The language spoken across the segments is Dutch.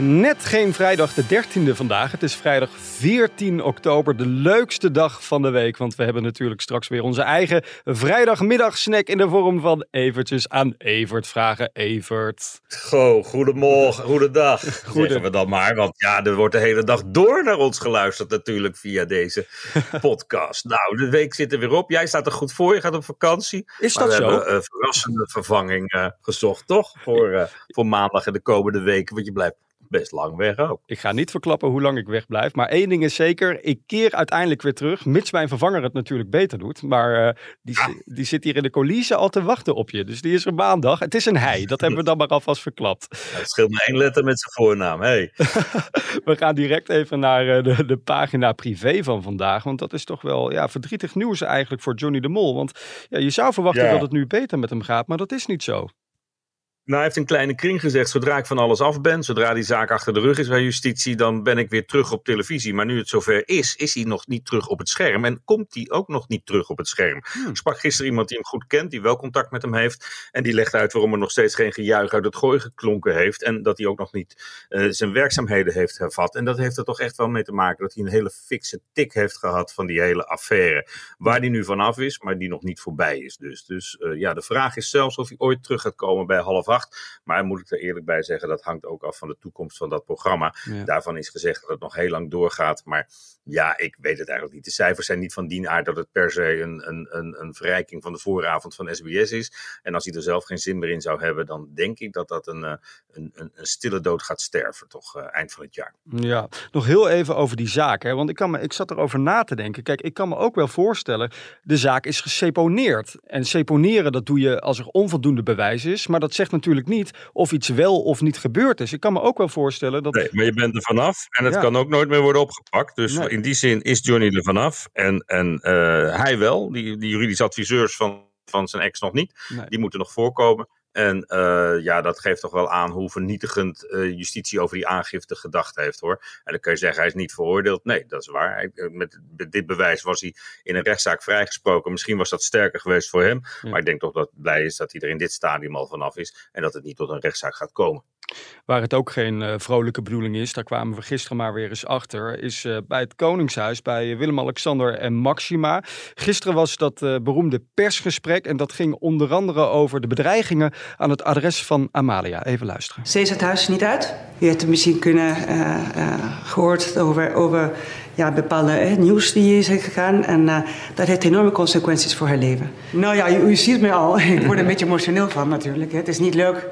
Net geen vrijdag de 13e vandaag. Het is vrijdag 14 oktober, de leukste dag van de week. Want we hebben natuurlijk straks weer onze eigen vrijdagmiddagsnack in de vorm van Evertjes aan Evert vragen. Evert. Go, goedemorgen, goedendag. Goede. Zeggen we dan maar, want ja, er wordt de hele dag door naar ons geluisterd natuurlijk via deze podcast. nou, de week zit er weer op. Jij staat er goed voor, je gaat op vakantie. Is dat zo? We hebben een verrassende vervanging uh, gezocht, toch? Voor, uh, voor maandag en de komende weken, want je blijft best lang weg ook. Ik ga niet verklappen hoe lang ik weg blijf. Maar één ding is zeker, ik keer uiteindelijk weer terug. Mits mijn vervanger het natuurlijk beter doet. Maar uh, die, die zit hier in de coulissen al te wachten op je. Dus die is er maandag. Het is een hij. Dat hebben we dan maar alvast verklapt. Ja, het scheelt maar één letter met zijn voornaam. Hey. we gaan direct even naar uh, de, de, pagina privé van vandaag. Want dat is toch wel ja, verdrietig nieuws eigenlijk voor Johnny de Mol. Want ja, je zou verwachten ja. dat het nu beter met hem gaat. Maar dat is niet zo. Nou, hij heeft een kleine kring gezegd: zodra ik van alles af ben, zodra die zaak achter de rug is bij justitie, dan ben ik weer terug op televisie. Maar nu het zover is, is hij nog niet terug op het scherm. En komt hij ook nog niet terug op het scherm. Hmm. Ik sprak gisteren iemand die hem goed kent, die wel contact met hem heeft. En die legt uit waarom er nog steeds geen gejuich uit het gooi geklonken heeft. En dat hij ook nog niet uh, zijn werkzaamheden heeft hervat. En dat heeft er toch echt wel mee te maken dat hij een hele fikse tik heeft gehad van die hele affaire. Waar die nu vanaf is, maar die nog niet voorbij is. Dus, dus uh, ja, de vraag is zelfs of hij ooit terug gaat komen bij half acht. Maar moet ik er eerlijk bij zeggen, dat hangt ook af van de toekomst van dat programma. Ja. Daarvan is gezegd dat het nog heel lang doorgaat. Maar ja, ik weet het eigenlijk niet. De cijfers zijn niet van die aard dat het per se een, een, een, een verrijking van de vooravond van SBS is. En als hij er zelf geen zin meer in zou hebben, dan denk ik dat dat een, een, een, een stille dood gaat sterven, toch uh, eind van het jaar. Ja, nog heel even over die zaak. Hè? Want ik, kan me, ik zat erover na te denken. Kijk, ik kan me ook wel voorstellen, de zaak is geseponeerd. En seponeren, dat doe je als er onvoldoende bewijs is. Maar dat zegt natuurlijk niet of iets wel of niet gebeurd is. Ik kan me ook wel voorstellen dat... Nee, maar je bent er vanaf en het ja. kan ook nooit meer worden opgepakt. Dus nee. in die zin is Johnny er vanaf. En, en uh, hij wel, die, die juridische adviseurs van, van zijn ex nog niet. Nee. Die moeten nog voorkomen. En uh, ja, dat geeft toch wel aan hoe vernietigend uh, justitie over die aangifte gedacht heeft hoor. En dan kun je zeggen, hij is niet veroordeeld. Nee, dat is waar. Hij, met, met, dit bewijs was hij in een rechtszaak vrijgesproken. Misschien was dat sterker geweest voor hem. Ja. Maar ik denk toch dat het blij is dat hij er in dit stadium al vanaf is. En dat het niet tot een rechtszaak gaat komen. Waar het ook geen uh, vrolijke bedoeling is, daar kwamen we gisteren maar weer eens achter, is uh, bij het Koningshuis, bij Willem-Alexander en Maxima. Gisteren was dat uh, beroemde persgesprek en dat ging onder andere over de bedreigingen aan het adres van Amalia. Even luisteren. Ze is het huis niet uit. U heeft misschien kunnen gehoord over, over ja, bepaalde nieuws die is gegaan. En dat heeft enorme consequenties voor haar leven. Nou ja, u, u ziet me al. Ik word er een beetje emotioneel van natuurlijk. Hè. Het is niet leuk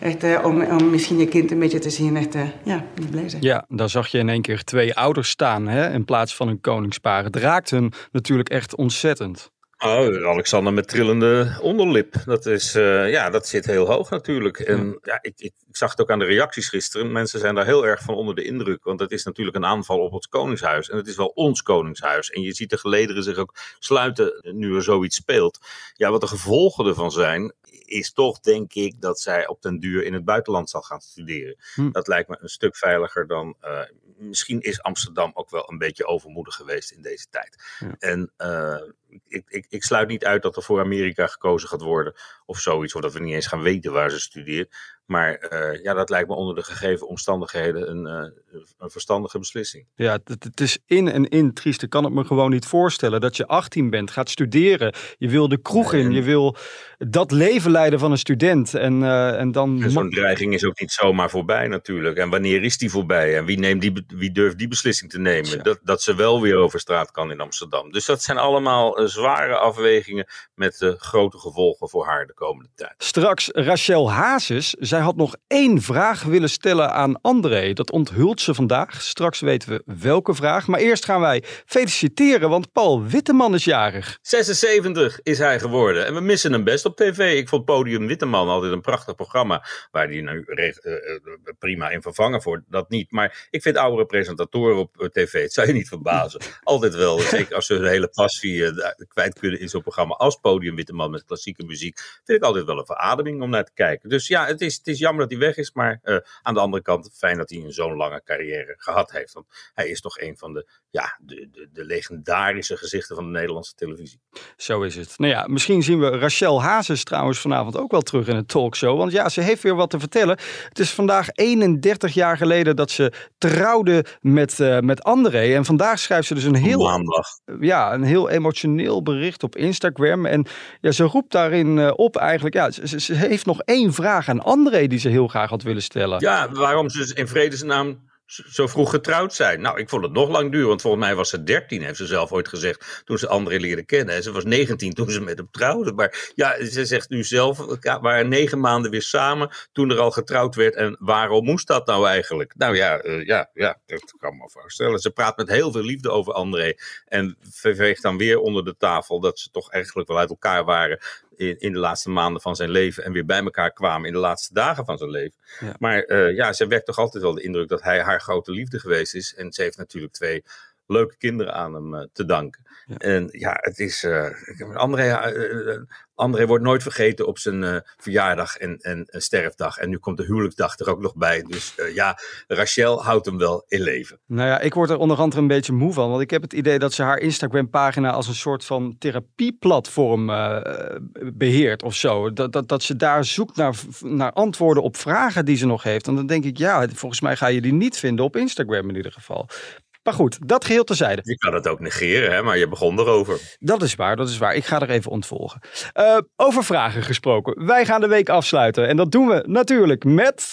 echt, uh, om, om misschien je kind een beetje te zien. Echt, uh, ja, niet blij zijn. Ja, daar zag je in één keer twee ouders staan hè, in plaats van een koningspaar. Het raakt hun natuurlijk echt ontzettend. Oh, Alexander met trillende onderlip. Dat, is, uh, ja, dat zit heel hoog natuurlijk. En ja. ja ik, ik, ik, zag het ook aan de reacties gisteren. Mensen zijn daar heel erg van onder de indruk. Want het is natuurlijk een aanval op het Koningshuis. En het is wel ons Koningshuis. En je ziet de gelederen zich ook sluiten nu er zoiets speelt. Ja, wat de gevolgen ervan zijn, is toch, denk ik, dat zij op den duur in het buitenland zal gaan studeren. Hm. Dat lijkt me een stuk veiliger dan. Uh, misschien is Amsterdam ook wel een beetje overmoedig geweest in deze tijd. Ja. En uh, ik, ik, ik, sluit niet uit dat er voor Amerika gekozen gaat worden of zoiets, of dat we niet eens gaan weten waar ze studeert. Maar uh, ja, dat lijkt me onder de gegeven omstandigheden een, uh, een verstandige beslissing. Ja, het, het, is in en in triest. Ik kan het me gewoon niet voorstellen dat je 18 bent, gaat studeren. Je wil de kroeg in, je wil dat leven leiden van een student. En, uh, en dan. Zo'n dreiging is ook niet zomaar voorbij natuurlijk. En wanneer is die voorbij? En wie, neemt die, wie durft die beslissing te nemen? Dat, dat ze wel weer over straat kan in Amsterdam. Dus dat zijn allemaal zware afwegingen met grote gevolgen voor haar de komende tijd. Straks Rachel Hazes. Zij had nog één vraag willen stellen aan André. Dat onthult ze vandaag. Straks weten we welke vraag. Maar eerst gaan wij feliciteren, want Paul Witteman is jarig. 76 is hij geworden. En we missen hem best op tv. Ik vond Podium Witteman altijd een prachtig programma. Waar hij nu uh, prima in vervangen voor. Dat niet. Maar ik vind oudere presentatoren op tv. Het zou je niet verbazen. altijd wel. Zeker als ze hun hele passie kwijt kunnen in zo'n programma als Podium Witte Man met klassieke muziek, vind ik altijd wel een verademing om naar te kijken. Dus ja, het is, het is jammer dat hij weg is, maar uh, aan de andere kant fijn dat hij een zo'n lange carrière gehad heeft. Want hij is toch een van de, ja, de, de, de legendarische gezichten van de Nederlandse televisie. Zo is het. Nou ja, misschien zien we Rachel Hazes trouwens vanavond ook wel terug in het talkshow. Want ja, ze heeft weer wat te vertellen. Het is vandaag 31 jaar geleden dat ze trouwde met, uh, met André. En vandaag schrijft ze dus een heel, Maandag. ja, een heel emotioneel bericht op Instagram. En ja, ze roept daarin uh, op eigenlijk, ja, ze, ze, heeft nog één vraag aan André die ze heel graag had willen stellen. Ja, waarom ze in vredesnaam zo vroeg getrouwd zijn. Nou, ik vond het nog lang duur, want volgens mij was ze 13, heeft ze zelf ooit gezegd, toen ze André leerde kennen. En ze was 19 toen ze met hem trouwde. Maar ja, ze zegt nu zelf, we waren negen maanden weer samen toen er al getrouwd werd. En waarom moest dat nou eigenlijk? Nou ja, uh, ja, ja dat kan me voorstellen. Ze praat met heel veel liefde over André en verveegt dan weer onder de tafel dat ze toch eigenlijk wel uit elkaar waren in, in de laatste maanden van zijn leven en weer bij elkaar kwamen in de laatste dagen van zijn leven. Ja. Maar uh, ja, ze wekt toch altijd wel de indruk dat hij haar grote liefde geweest is. En ze heeft natuurlijk twee leuke kinderen aan hem uh, te danken. Ja. En ja, het is. Uh, André, uh, André wordt nooit vergeten op zijn verjaardag en, en, en, sterfdag. En nu komt de huwelijksdag er ook nog bij. Dus ja, Rachel houdt hem wel in leven. Nou ja, ik word er onder andere een beetje moe van. Want ik heb het idee dat ze haar Instagram-pagina als een soort van therapieplatform beheert of zo. Dat, dat, dat ze daar zoekt naar, naar antwoorden op vragen die ze nog heeft. En dan denk ik, ja, volgens mij ga je die niet vinden op Instagram in ieder geval. Maar goed, dat geheel terzijde. Je kan het ook negeren, hè? maar je begon erover. Dat is waar, dat is waar. Ik ga er even ontvolgen. Uh, over vragen gesproken. Wij gaan de week afsluiten. En dat doen we natuurlijk met...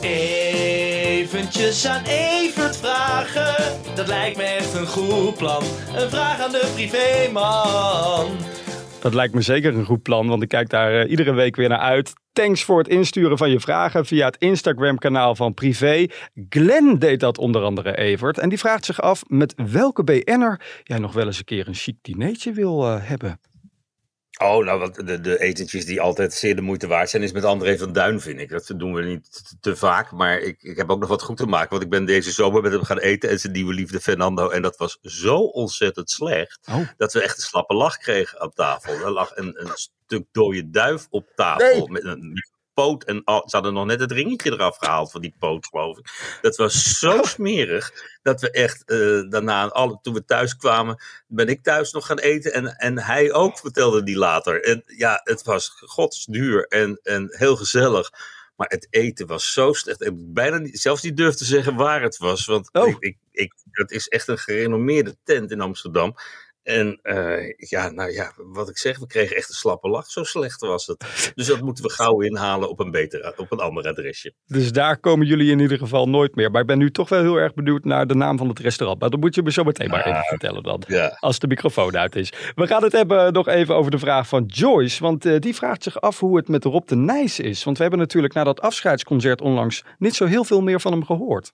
Eventjes aan Evert vragen. Dat lijkt me echt een goed plan. Een vraag aan de privéman. Dat lijkt me zeker een goed plan, want ik kijk daar uh, iedere week weer naar uit. Thanks voor het insturen van je vragen via het Instagram-kanaal van Privé. Glenn deed dat onder andere, Evert. En die vraagt zich af met welke BN'er jij nog wel eens een keer een chic dinertje wil uh, hebben. Oh, nou, wat de, de etentjes die altijd zeer de moeite waard zijn, is met André van Duin, vind ik. Dat doen we niet te, vaak, maar ik, ik heb ook nog wat goed te maken. Want ik ben deze zomer met hem gaan eten en zijn nieuwe liefde Fernando. En dat was zo ontzettend slecht, oh. dat we echt een slappe lach kregen aan tafel. Er lag een, een stuk dode duif op tafel nee. met een poot. En oh, ze hadden nog net het ringetje eraf gehaald van die poot, geloof ik. Dat was zo smerig dat we echt uh, daarna, alle, toen we thuis kwamen, ben ik thuis nog gaan eten. En, en hij ook vertelde die later. En ja, het was godsduur en, en heel gezellig. Maar het eten was zo slecht. Ik bijna niet, zelfs niet durf te zeggen waar het was. Want oh. ik, ik, ik, het is echt een gerenommeerde tent in Amsterdam. En uh, ja, nou ja, wat ik zeg, we kregen echt een slappe lach. Zo slecht was het. Dus dat moeten we gauw inhalen op een, beter, op een ander adresje. Dus daar komen jullie in ieder geval nooit meer. Maar ik ben nu toch wel heel erg benieuwd naar de naam van het restaurant. Maar dat moet je me zo meteen maar even vertellen dan. Ja. Als de microfoon uit is. We gaan het hebben nog even over de vraag van Joyce. Want uh, die vraagt zich af hoe het met Rob de Nijs is. Want we hebben natuurlijk na dat afscheidsconcert onlangs niet zo heel veel meer van hem gehoord.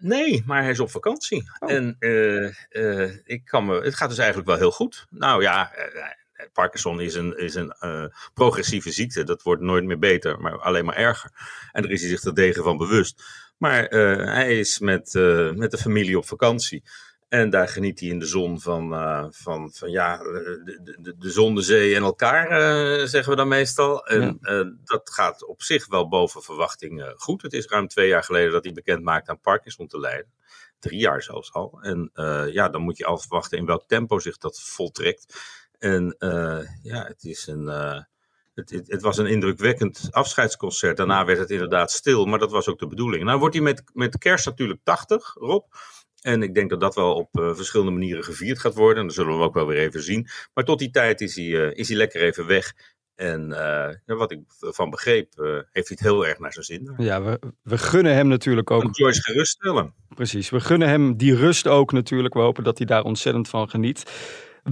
Nee, maar hij is op vakantie. Oh. En uh, uh, ik kan me, het gaat dus eigenlijk wel heel goed. Nou ja, uh, Parkinson is een, is een progressieve ziekte. Dat wordt nooit meer beter, maar alleen maar erger. En daar is hij zich terdege van bewust. Maar hij is met, met de familie op vakantie. En daar geniet hij in de zon van, uh, van, van ja, de, de, de zon, de zee en elkaar, uh, zeggen we dan meestal. En ja. uh, dat gaat op zich wel boven verwachting goed. Het is ruim twee jaar geleden dat hij bekend maakte aan Parkinson te lijden. Drie jaar zelfs al. En ja, dan moet je afwachten in welk tempo zich dat voltrekt. En ja, het is een. Het, het, het, was een indrukwekkend afscheidsconcert. Daarna werd het inderdaad stil, maar dat was ook de bedoeling. Nou wordt hij met, met kerst natuurlijk 80, Rob. En ik denk dat dat wel op uh, verschillende manieren gevierd gaat worden. En dat zullen we ook wel weer even zien. Maar tot die tijd is hij, uh, is hij lekker even weg. En uh, wat ik van begreep, heeft hij het heel erg naar zijn zin. Ja, we, we gunnen hem natuurlijk ook. Joyce geruststellen. Precies, we gunnen hem die rust ook natuurlijk. We hopen dat hij daar ontzettend van geniet.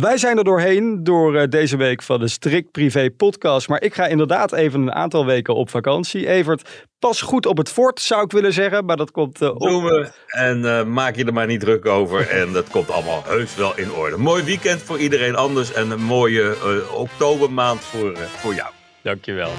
Wij zijn er doorheen door uh, deze week van de Strikt Privé podcast. Maar ik ga inderdaad even een aantal weken op vakantie. Evert, pas goed op het fort zou ik willen zeggen. Maar dat komt uh, op. Doen we. En uh, maak je er maar niet druk over. en dat komt allemaal heus wel in orde. Mooi weekend voor iedereen anders. En een mooie oktobermaand voor, voor jou. Dankjewel.